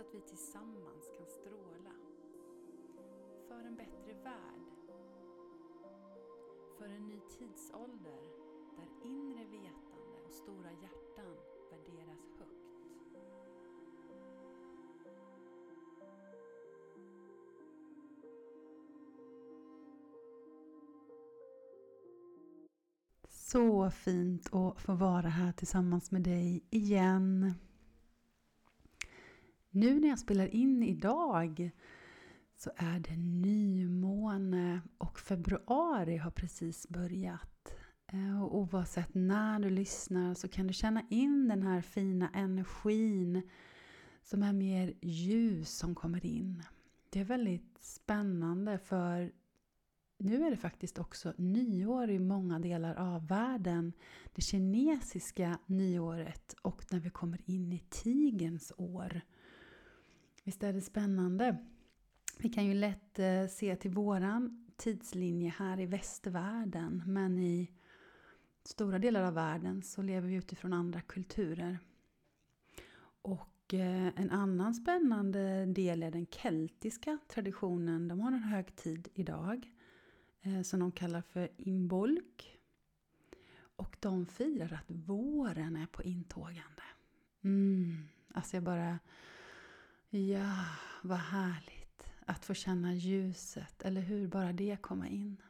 så att vi tillsammans kan stråla. För en bättre värld. För en ny tidsålder där inre vetande och stora hjärtan värderas högt. Så fint att få vara här tillsammans med dig igen. Nu när jag spelar in idag så är det nymåne och februari har precis börjat. Eh, och oavsett när du lyssnar så kan du känna in den här fina energin som är mer ljus som kommer in. Det är väldigt spännande för nu är det faktiskt också nyår i många delar av världen. Det kinesiska nyåret och när vi kommer in i tigens år. Visst är det spännande? Vi kan ju lätt eh, se till våran tidslinje här i västvärlden men i stora delar av världen så lever vi utifrån andra kulturer. Och eh, en annan spännande del är den keltiska traditionen. De har en högtid idag eh, som de kallar för imbolk. Och de firar att våren är på intågande. Mm, alltså jag bara Ja, vad härligt att få känna ljuset, eller hur? Bara det komma in.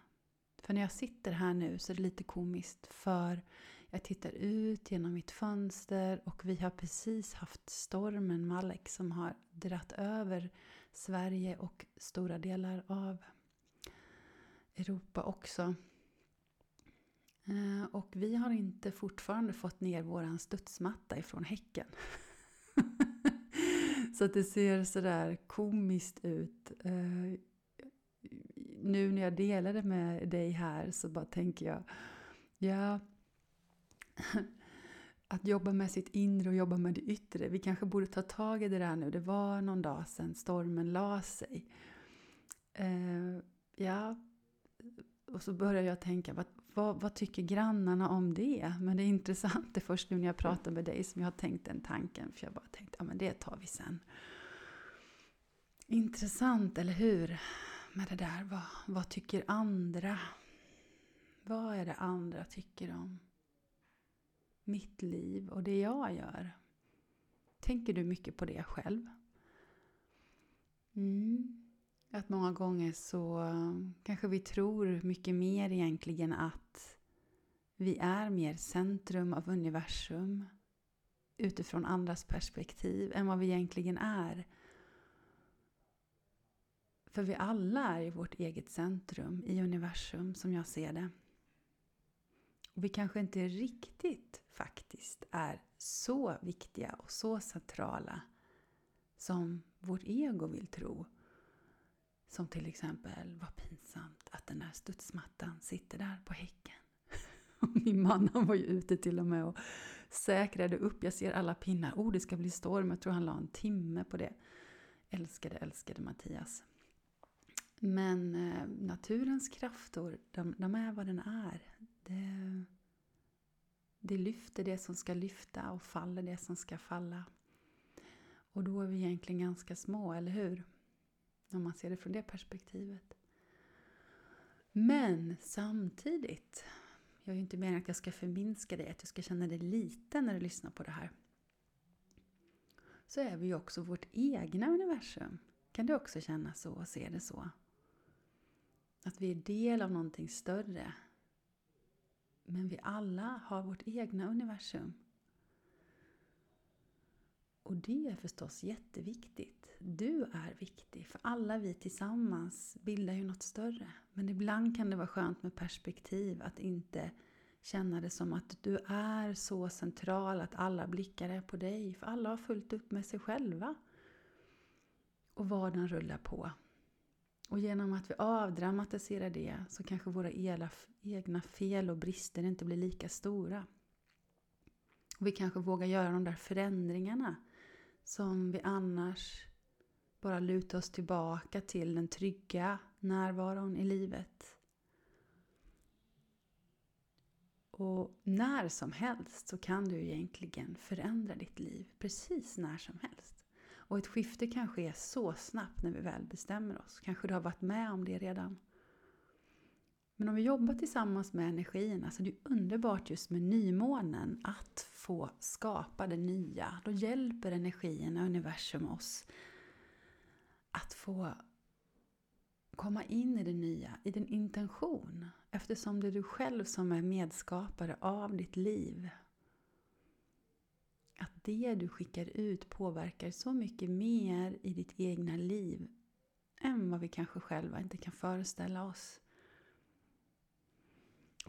För när jag sitter här nu så är det lite komiskt för jag tittar ut genom mitt fönster och vi har precis haft stormen Malek som har dratt över Sverige och stora delar av Europa också. Eh, och vi har inte fortfarande fått ner våran studsmatta ifrån häcken. Så att det ser sådär komiskt ut. Eh, nu när jag delar det med dig här så bara tänker jag, ja, att jobba med sitt inre och jobba med det yttre. Vi kanske borde ta tag i det där nu. Det var någon dag sedan stormen la sig. Eh, ja, och så börjar jag tänka, vad, vad, vad, tycker grannarna om det? Men det är intressant, det är först nu när jag pratar med dig som jag har tänkt den tanken. För jag bara tänkte, ja men det tar vi sen. Intressant, eller hur? Med det där, vad, vad tycker andra? Vad är det andra tycker om mitt liv och det jag gör? Tänker du mycket på det själv? Mm. Att många gånger så eh, kanske vi tror mycket mer egentligen att vi är mer centrum av universum utifrån andras perspektiv än vad vi egentligen är. För vi alla är i vårt eget centrum i universum som jag ser det. Och vi kanske inte riktigt faktiskt är så viktiga och så centrala som vårt ego vill tro. Som till exempel, vad pinsamt att den där studsmattan sitter där på häcken. Min man han var ju ute till och med och säkrade upp. Jag ser alla pinnar. Oh, det ska bli storm. Jag tror han la en timme på det. Älskade, älskade Mattias. Men eh, naturens krafter, de, de, är vad den är. Det, det lyfter det som ska lyfta och faller det som ska falla. Och då är vi egentligen ganska små, eller hur? Om man ser det från det perspektivet. Men samtidigt, jag är ju inte meningen att jag ska förminska dig, att du ska känna dig liten när du lyssnar på det här. Så är vi ju också vårt egna universum. Kan du också känna så och se det så? Att vi är del av någonting större. Men vi alla har vårt egna universum. Och det är förstås jätteviktigt. Du är viktig, för alla vi tillsammans bildar ju något större. Men ibland kan det vara skönt med perspektiv, att inte känna det som att du är så central att alla blickar är på dig. För alla har fullt upp med sig själva. Och vardagen rullar på. Och genom att vi avdramatiserar det så kanske våra egna fel och brister inte blir lika stora. Och vi kanske vågar göra de där förändringarna som vi annars bara lutar oss tillbaka till den trygga närvaron i livet. Och när som helst så kan du egentligen förändra ditt liv precis när som helst. Och ett skifte kan ske så snabbt när vi väl bestämmer oss. Kanske du har varit med om det redan. Men om vi jobbar tillsammans med energierna så är det underbart just med nymånen att få skapa det nya. Då hjälper energierna, universum oss att få komma in i det nya, i din intention. Eftersom det är du själv som är medskapare av ditt liv. Att det du skickar ut påverkar så mycket mer i ditt egna liv än vad vi kanske själva inte kan föreställa oss.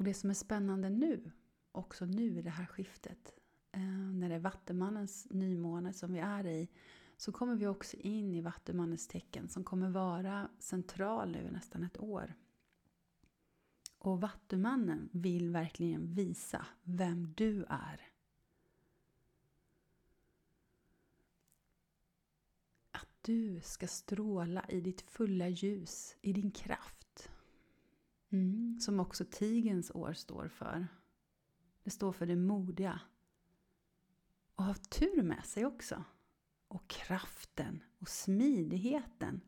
Och det som är spännande nu, också nu i det här skiftet, eh, när det är Vattumannens nymåne som vi är i, så kommer vi också in i Vattumannens tecken som kommer vara central nu i nästan ett år. Och Vattumannen vill verkligen visa vem du är. Att du ska stråla i ditt fulla ljus, i din kraft. Mm, som också tigens år står för. Det står för det modiga. Och ha tur med sig också och kraften och smidigheten.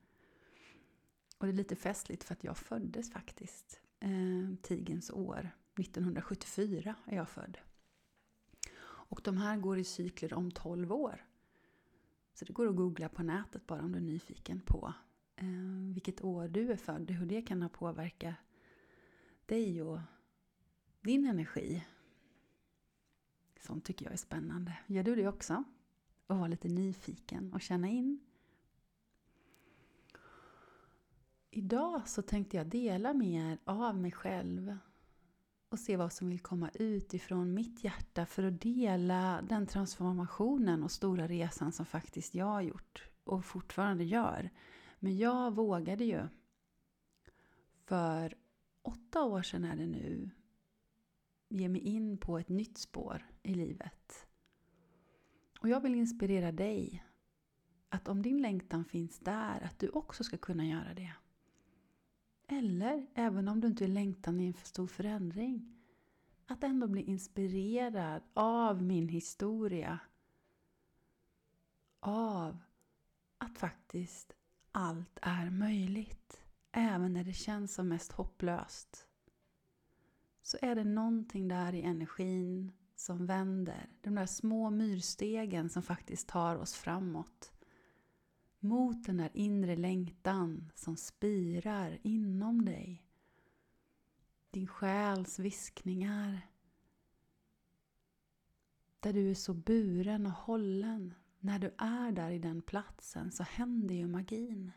Och det är lite festligt för att jag föddes faktiskt eh, tigens år. 1974 är jag född. Och de här går i cykler om 12 år. Så det går att googla på nätet bara om du är nyfiken på eh, vilket år du är född och hur det kan ha påverkat dig och din energi. Sånt tycker jag är spännande. Gör du det också? och vara lite nyfiken och känna in. Idag så tänkte jag dela mer av mig själv och se vad som vill komma ut ifrån mitt hjärta för att dela den transformationen och stora resan som faktiskt jag har gjort och fortfarande gör. Men jag vågade ju för åtta år sedan är det nu ge mig in på ett nytt spår i livet. Och jag vill inspirera dig att om din längtan finns där, att du också ska kunna göra det. Eller, även om du inte är längtan i en för stor förändring, att ändå bli inspirerad av min historia. Av att faktiskt allt är möjligt. Även när det känns som mest hopplöst. Så är det någonting där i energin som vänder. De där små myrstegen som faktiskt tar oss framåt. Mot den där inre längtan som spirar inom dig. Din själs viskningar. Där du är så buren och hållen. När du är där i den platsen så händer ju magin.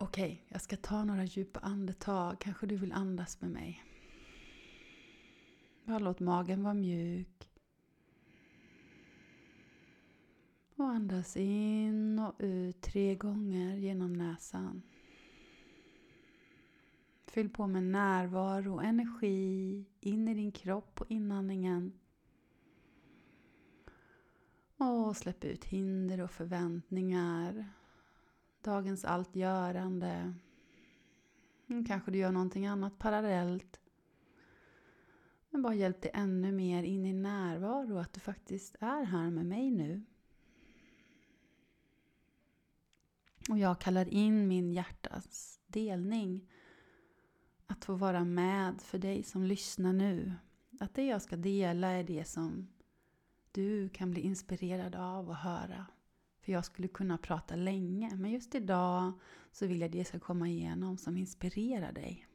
Okej, jag ska ta några djupa andetag. Kanske du vill andas med mig. Bara låt magen vara mjuk. Och andas in och ut tre gånger genom näsan. Fyll på med närvaro och energi in i din kropp på inandningen. Och släpp ut hinder och förväntningar. Dagens allt görande. Mm, kanske du gör någonting annat parallellt. Men bara hjälp dig ännu mer in i närvaro, att du faktiskt är här med mig nu. Och jag kallar in min hjärtas delning. Att få vara med för dig som lyssnar nu. Att det jag ska dela är det som du kan bli inspirerad av och höra. För jag skulle kunna prata länge, men just idag så vill jag att det ska komma igenom som inspirerar dig.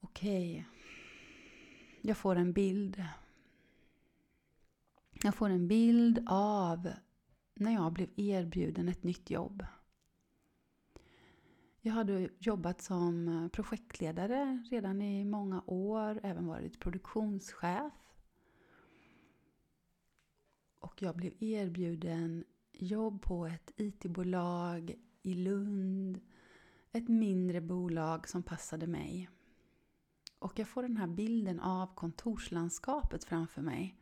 Okej. Okay. Jag får en bild. Jag får en bild av när jag blev erbjuden ett nytt jobb. Jag hade jobbat som projektledare redan i många år, även varit produktionschef och jag blev erbjuden jobb på ett IT-bolag i Lund. Ett mindre bolag som passade mig. Och jag får den här bilden av kontorslandskapet framför mig.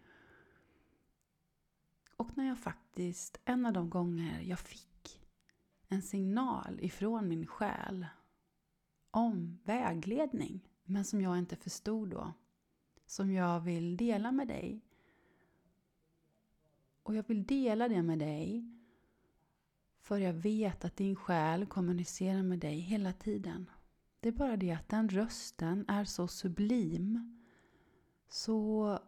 Och när jag faktiskt, en av de gånger jag fick en signal ifrån min själ om vägledning, men som jag inte förstod då, som jag vill dela med dig. Och jag vill dela det med dig för jag vet att din själ kommunicerar med dig hela tiden. Det är bara det att den rösten är så sublim. Så...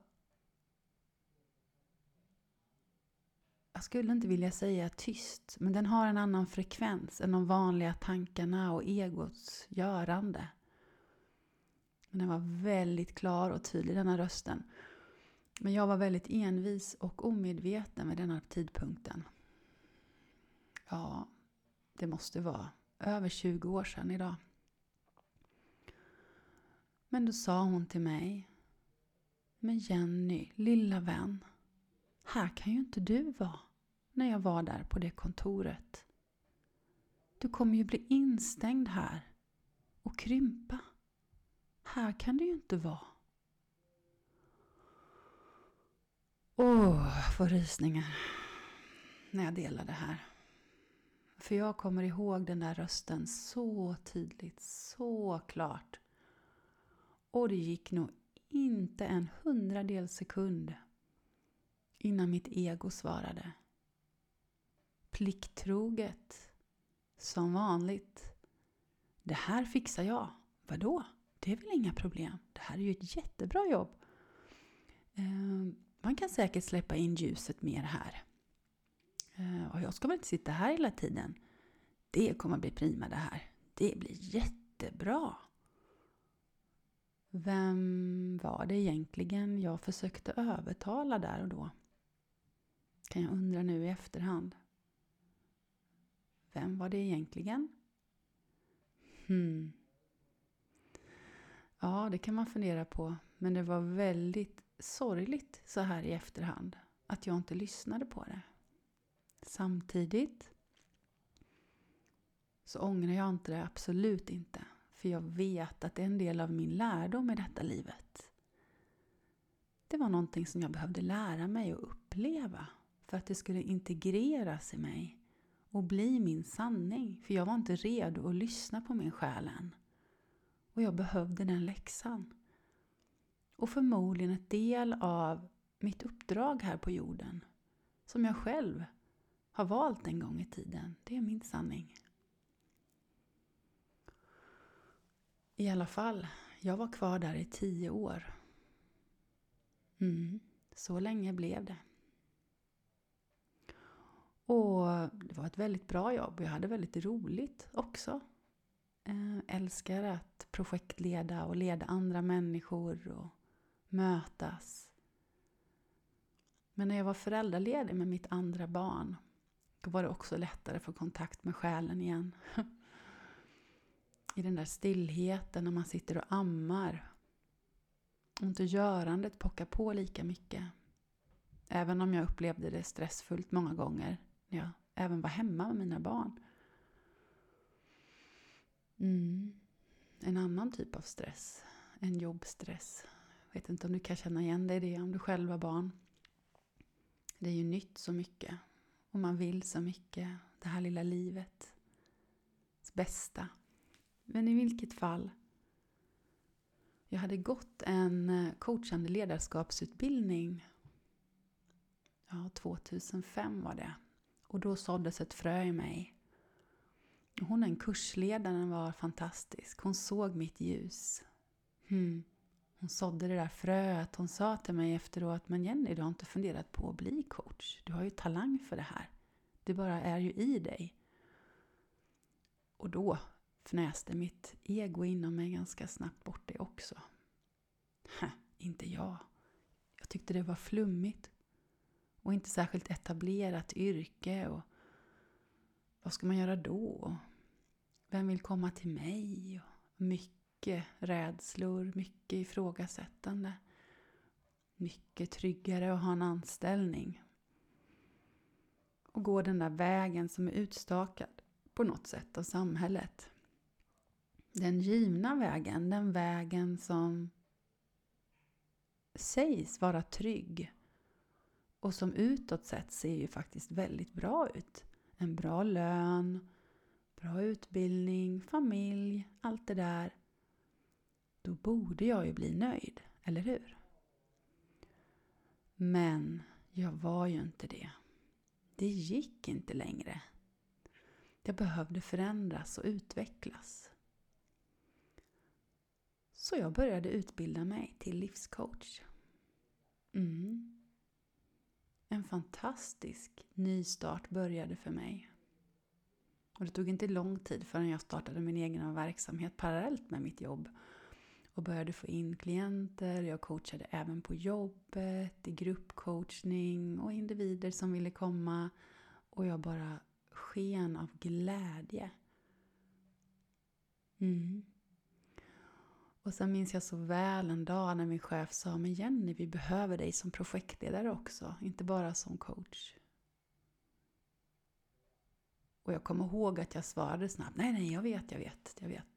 Jag skulle inte vilja säga tyst, men den har en annan frekvens än de vanliga tankarna och egots görande. Den var väldigt klar och tydlig, denna rösten. Men jag var väldigt envis och omedveten vid denna tidpunkten. Ja, det måste vara över 20 år sedan idag. Men då sa hon till mig. Men Jenny, lilla vän. Här kan ju inte du vara. När jag var där på det kontoret. Du kommer ju bli instängd här. Och krympa. Här kan du ju inte vara. Åh, oh, får rysningar när jag delar det här. För jag kommer ihåg den där rösten så tydligt, så klart. Och det gick nog inte en hundradel sekund innan mitt ego svarade. Plikttroget, som vanligt. Det här fixar jag. Vadå? Det är väl inga problem. Det här är ju ett jättebra jobb. Ehm, man kan säkert släppa in ljuset mer här. Eh, och jag ska väl inte sitta här hela tiden. Det kommer bli prima det här. Det blir jättebra. Vem var det egentligen jag försökte övertala där och då? Kan jag undra nu i efterhand. Vem var det egentligen? Hmm. Ja, det kan man fundera på. Men det var väldigt sorgligt så här i efterhand att jag inte lyssnade på det. Samtidigt så ångrar jag inte det absolut inte. För jag vet att det är en del av min lärdom i detta livet det var någonting som jag behövde lära mig och uppleva för att det skulle integreras i mig och bli min sanning. För jag var inte redo att lyssna på min själ än. Och jag behövde den läxan. Och förmodligen ett del av mitt uppdrag här på jorden som jag själv har valt en gång i tiden. Det är min sanning. I alla fall, jag var kvar där i tio år. Mm, så länge blev det. Och det var ett väldigt bra jobb och jag hade väldigt roligt också. Jag älskar att projektleda och leda andra människor och mötas. Men när jag var föräldraledig med mitt andra barn då var det också lättare att få kontakt med själen igen. I den där stillheten när man sitter och ammar. Och inte görandet pockar på lika mycket. Även om jag upplevde det stressfullt många gånger. När jag även var hemma med mina barn. Mm. En annan typ av stress. En jobbstress. Jag vet inte om du kan känna igen dig i det om du själv var barn. Det är ju nytt så mycket. Och man vill så mycket. Det här lilla livet. bästa. Men i vilket fall. Jag hade gått en eh, coachande ledarskapsutbildning. Ja, 2005 var det. Och då såddes ett frö i mig. Hon den kursledaren var fantastisk. Hon såg mitt ljus. Hmm. Hon sådde det där fröet. Hon sa till mig efteråt, men Jenny du har inte funderat på att bli coach. Du har ju talang för det här. Det bara är ju i dig. Och då fnäste mitt ego inom mig ganska snabbt bort det också. Hä, inte jag. Jag tyckte det var flummigt. Och inte särskilt etablerat yrke. Och vad ska man göra då? Vem vill komma till mig? Och mycket rädslor, mycket ifrågasättande. Mycket tryggare att ha en anställning. och gå den där vägen som är utstakad på något sätt av samhället. Den givna vägen, den vägen som sägs vara trygg och som utåt sett ser ju faktiskt väldigt bra ut. En bra lön, bra utbildning, familj, allt det där. Då borde jag ju bli nöjd, eller hur? Men jag var ju inte det. Det gick inte längre. Jag behövde förändras och utvecklas. Så jag började utbilda mig till livscoach. Mm. En fantastisk nystart började för mig. Och det tog inte lång tid förrän jag startade min egen verksamhet parallellt med mitt jobb. Och började få in klienter, jag coachade även på jobbet, i gruppcoachning och individer som ville komma. Och jag bara sken av glädje. Mm. Och sen minns jag så väl en dag när min chef sa Men Jenny, vi behöver dig som projektledare också, inte bara som coach. Och jag kommer ihåg att jag svarade snabbt Nej, nej, jag vet, jag vet, jag vet.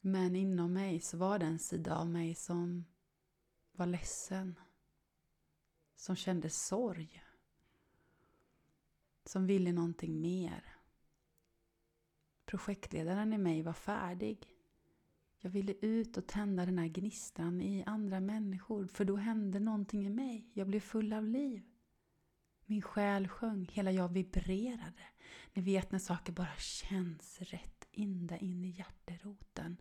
Men inom mig så var det en sida av mig som var ledsen. Som kände sorg. Som ville någonting mer. Projektledaren i mig var färdig. Jag ville ut och tända den här gnistan i andra människor för då hände någonting i mig. Jag blev full av liv. Min själ sjöng, hela jag vibrerade. Ni vet när saker bara känns rätt ända in i hjärteroten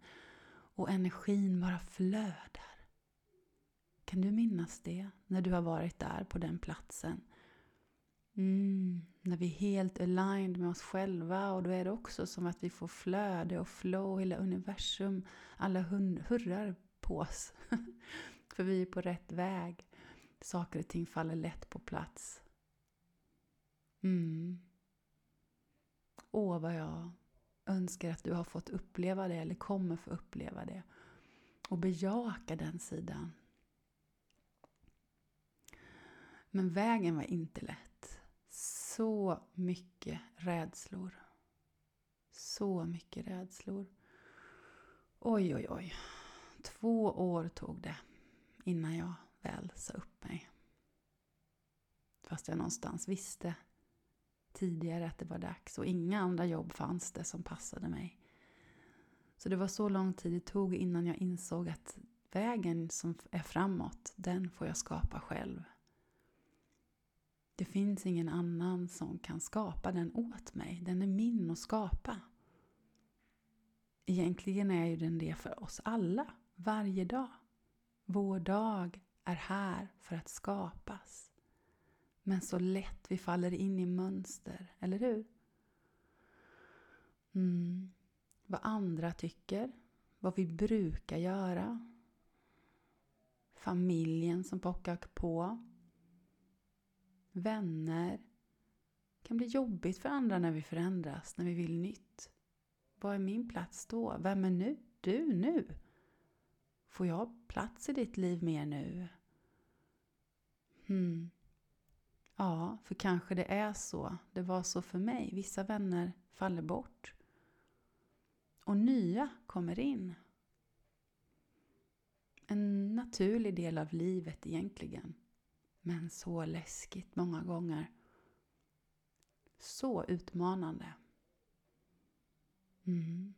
och energin bara flödar. Kan du minnas det när du har varit där på den platsen? Mm, när vi är helt aligned med oss själva och då är det också som att vi får flöde och flow, hela universum. Alla hurrar på oss. För vi är på rätt väg. Saker och ting faller lätt på plats. Mm. Åh, vad jag önskar att du har fått uppleva det eller kommer få uppleva det. Och bejaka den sidan. Men vägen var inte lätt. Så mycket rädslor. Så mycket rädslor. Oj, oj, oj. Två år tog det innan jag väl sa upp mig. Fast jag någonstans visste tidigare att det var dags och inga andra jobb fanns det som passade mig. Så det var så lång tid det tog innan jag insåg att vägen som är framåt, den får jag skapa själv. Det finns ingen annan som kan skapa den åt mig. Den är min att skapa. Egentligen är ju den det för oss alla, varje dag. Vår dag är här för att skapas. Men så lätt vi faller in i mönster, eller hur? Mm. Vad andra tycker, vad vi brukar göra. Familjen som pockar på. Vänner. Det kan bli jobbigt för andra när vi förändras, när vi vill nytt. Vad är min plats då? Vem är nu? Du nu? Får jag plats i ditt liv mer nu? Hmm. Ja, för kanske det är så. Det var så för mig. Vissa vänner faller bort. Och nya kommer in. En naturlig del av livet egentligen. Men så läskigt många gånger. Så utmanande. Mm.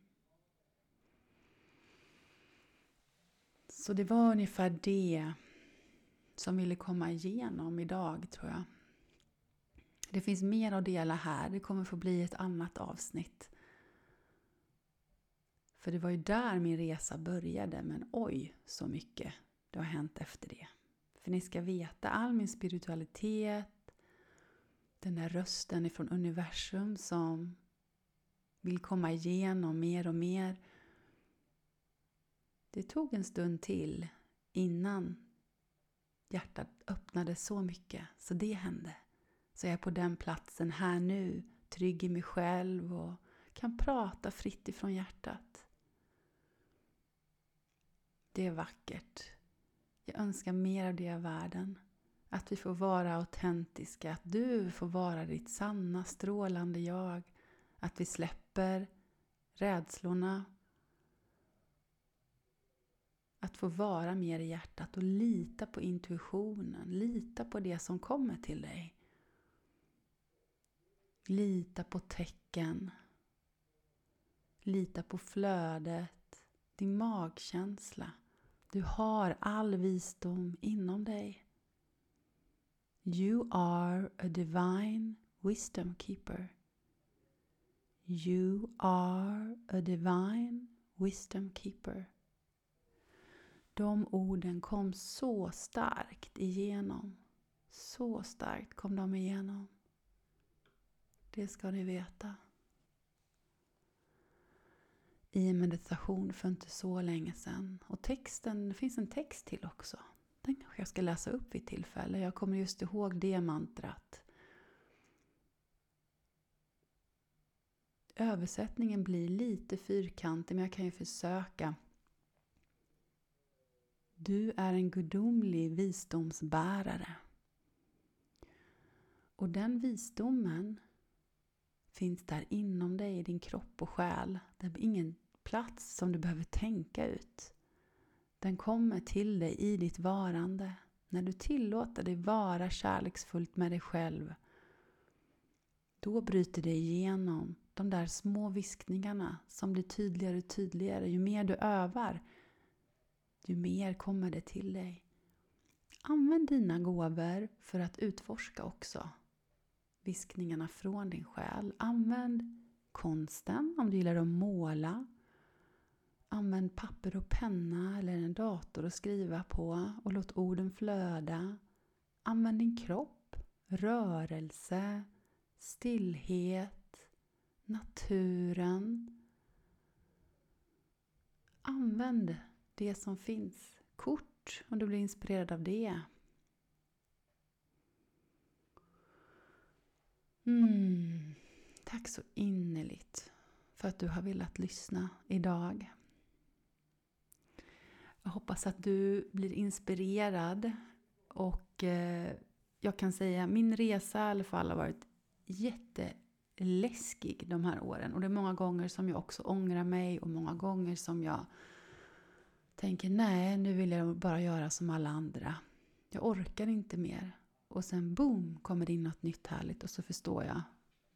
Så det var ungefär det som ville komma igenom idag tror jag. Det finns mer att dela här. Det kommer få bli ett annat avsnitt. För det var ju där min resa började, men oj så mycket det har hänt efter det. För ni ska veta, all min spiritualitet, den där rösten ifrån universum som vill komma igenom mer och mer. Det tog en stund till innan hjärtat öppnade så mycket, så det hände. Så jag är på den platsen här nu, trygg i mig själv och kan prata fritt ifrån hjärtat. Det är vackert. Jag önskar mer av det i världen. Att vi får vara autentiska, att du får vara ditt sanna strålande jag. Att vi släpper rädslorna. Att få vara mer i hjärtat och lita på intuitionen, lita på det som kommer till dig. Lita på tecken. Lita på flödet, din magkänsla. Du har all visdom inom dig. You are a divine wisdom keeper. You are a divine wisdom keeper. De orden kom så starkt igenom. Så starkt kom de igenom. Det ska ni veta. I en meditation för inte så länge sedan. Och texten, det finns en text till också. Den kanske jag ska läsa upp vid tillfälle. Jag kommer just ihåg det mantrat. Översättningen blir lite fyrkantig men jag kan ju försöka. Du är en gudomlig visdomsbärare. Och den visdomen finns där inom dig, i din kropp och själ. Det är ingen plats som du behöver tänka ut. Den kommer till dig i ditt varande. När du tillåter dig vara kärleksfullt med dig själv. Då bryter det igenom de där små viskningarna som blir tydligare och tydligare. Ju mer du övar, ju mer kommer det till dig. Använd dina gåvor för att utforska också viskningarna från din själ. Använd konsten om du gillar att måla. Använd papper och penna eller en dator att skriva på och låt orden flöda. Använd din kropp, rörelse, stillhet, naturen. Använd det som finns. Kort om du blir inspirerad av det. Mm. Tack så innerligt för att du har velat lyssna idag. Jag hoppas att du blir inspirerad och eh, jag kan säga min resa i alla fall har varit jätteläskig de här åren och det är många gånger som jag också ångrar mig och många gånger som jag tänker nej, nu vill jag bara göra som alla andra. Jag orkar inte mer. Och sen boom kommer det in något nytt härligt och så förstår jag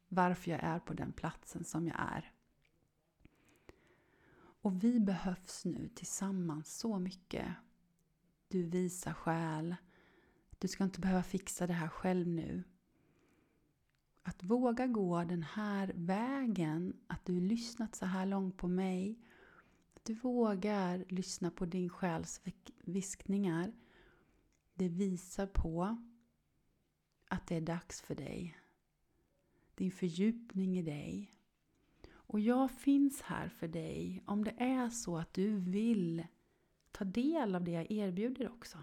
varför jag är på den platsen som jag är. Och vi behövs nu tillsammans så mycket. Du visar själ. Du ska inte behöva fixa det här själv nu. Att våga gå den här vägen, att du lyssnat så här långt på mig, att du vågar lyssna på din själs viskningar, det visar på att det är dags för dig. Din fördjupning i dig. Och jag finns här för dig om det är så att du vill ta del av det jag erbjuder också.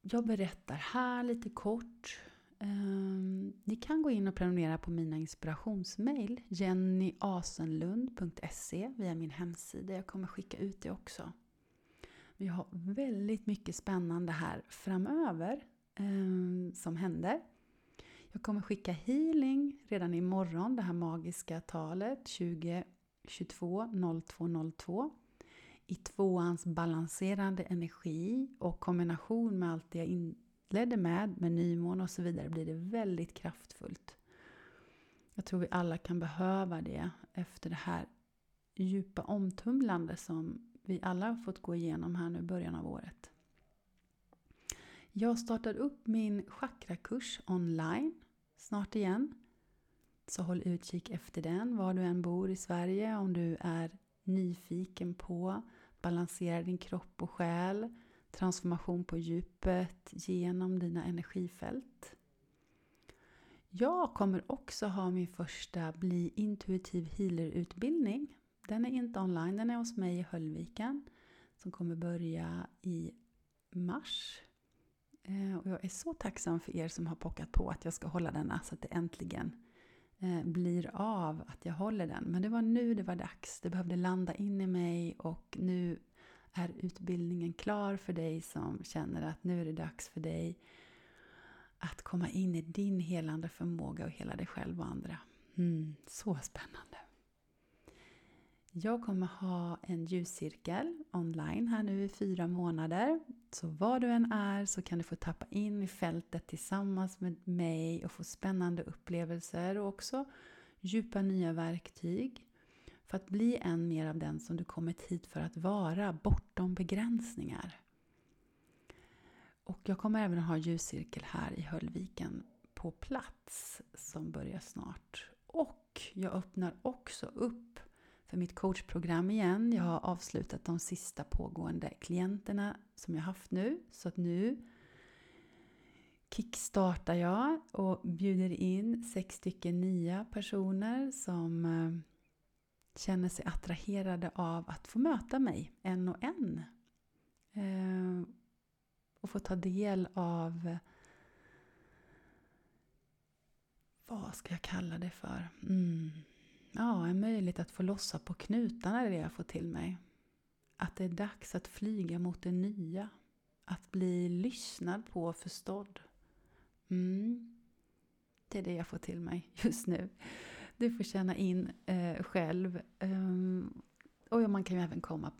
Jag berättar här lite kort. Ehm, ni kan gå in och prenumerera på mina inspirationsmail jennyasenlund.se via min hemsida. Jag kommer skicka ut det också. Vi har väldigt mycket spännande här framöver eh, som händer. Jag kommer skicka healing redan imorgon, det här magiska talet 2022 0202 i tvåans balanserande energi och kombination med allt det jag inledde med, med nymåne och så vidare, blir det väldigt kraftfullt. Jag tror vi alla kan behöva det efter det här djupa omtumlande som vi alla har fått gå igenom här nu i början av året. Jag startar upp min chakrakurs online snart igen. Så håll utkik efter den var du än bor i Sverige om du är nyfiken på balansera din kropp och själ, transformation på djupet genom dina energifält. Jag kommer också ha min första Bli intuitiv healer-utbildning den är inte online, den är hos mig i Höllviken. Som kommer börja i mars. Eh, och jag är så tacksam för er som har pockat på att jag ska hålla denna så att det äntligen eh, blir av att jag håller den. Men det var nu det var dags. Det behövde landa in i mig och nu är utbildningen klar för dig som känner att nu är det dags för dig att komma in i din helande förmåga och hela dig själv och andra. Mm, så spännande! Jag kommer ha en ljuscirkel online här nu i fyra månader. Så var du än är så kan du få tappa in i fältet tillsammans med mig och få spännande upplevelser och också djupa nya verktyg för att bli än mer av den som du kommit hit för att vara, bortom begränsningar. Och jag kommer även ha ljuscirkel här i Höllviken på plats som börjar snart. Och jag öppnar också upp för mitt coachprogram igen. Jag har avslutat de sista pågående klienterna som jag haft nu. Så att nu kickstartar jag och bjuder in sex stycken nya personer som eh, känner sig attraherade av att få möta mig en och en. Eh, och få ta del av vad ska jag kalla det för? Mm. Ja, en möjlighet att få lossa på knutarna är det jag får till mig. Att det är dags att flyga mot det nya. Att bli lyssnad på och förstådd. Mm. Det är det jag får till mig just nu. Du får känna in eh, själv. Um, och man kan ju även komma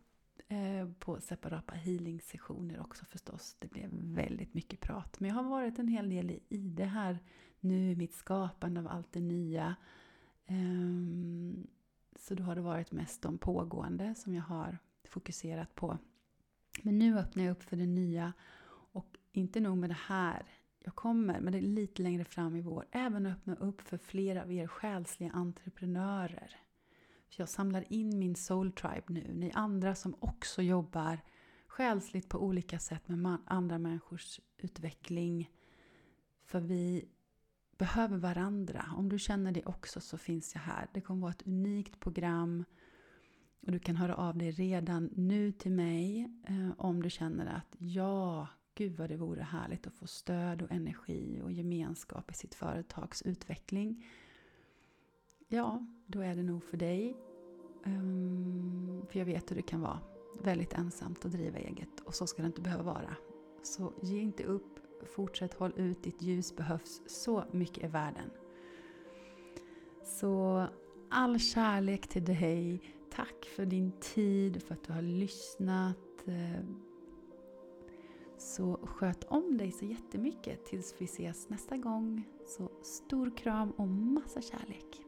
eh, på separata healing-sessioner också förstås. Det blev väldigt mycket prat. Men jag har varit en hel del i det här nu, mitt skapande av allt det nya. Ehm, så då har det varit mest de pågående som jag har fokuserat på. Men nu öppnar jag upp för det nya. Och inte nog med det här. Jag kommer, men det är lite längre fram i vår, även öppna upp för fler av er själsliga entreprenörer. Jag samlar in min soul tribe nu. Ni andra som också jobbar själsligt på olika sätt med andra människors utveckling. För vi behöver varandra. Om du känner det också så finns jag här. Det kommer vara ett unikt program. Och du kan höra av dig redan nu till mig eh, om du känner att ja, gud vad det vore härligt att få stöd och energi och gemenskap i sitt företags utveckling. Ja, då är det nog för dig. Um, för jag vet hur det kan vara. Väldigt ensamt att driva eget och så ska det inte behöva vara. Så ge inte upp, fortsätt håll ut, ditt ljus behövs så mycket i världen. Så all kärlek till dig. Tack för din tid, för att du har lyssnat. Så sköt om dig så jättemycket tills vi ses nästa gång. Så stor kram och massa kärlek.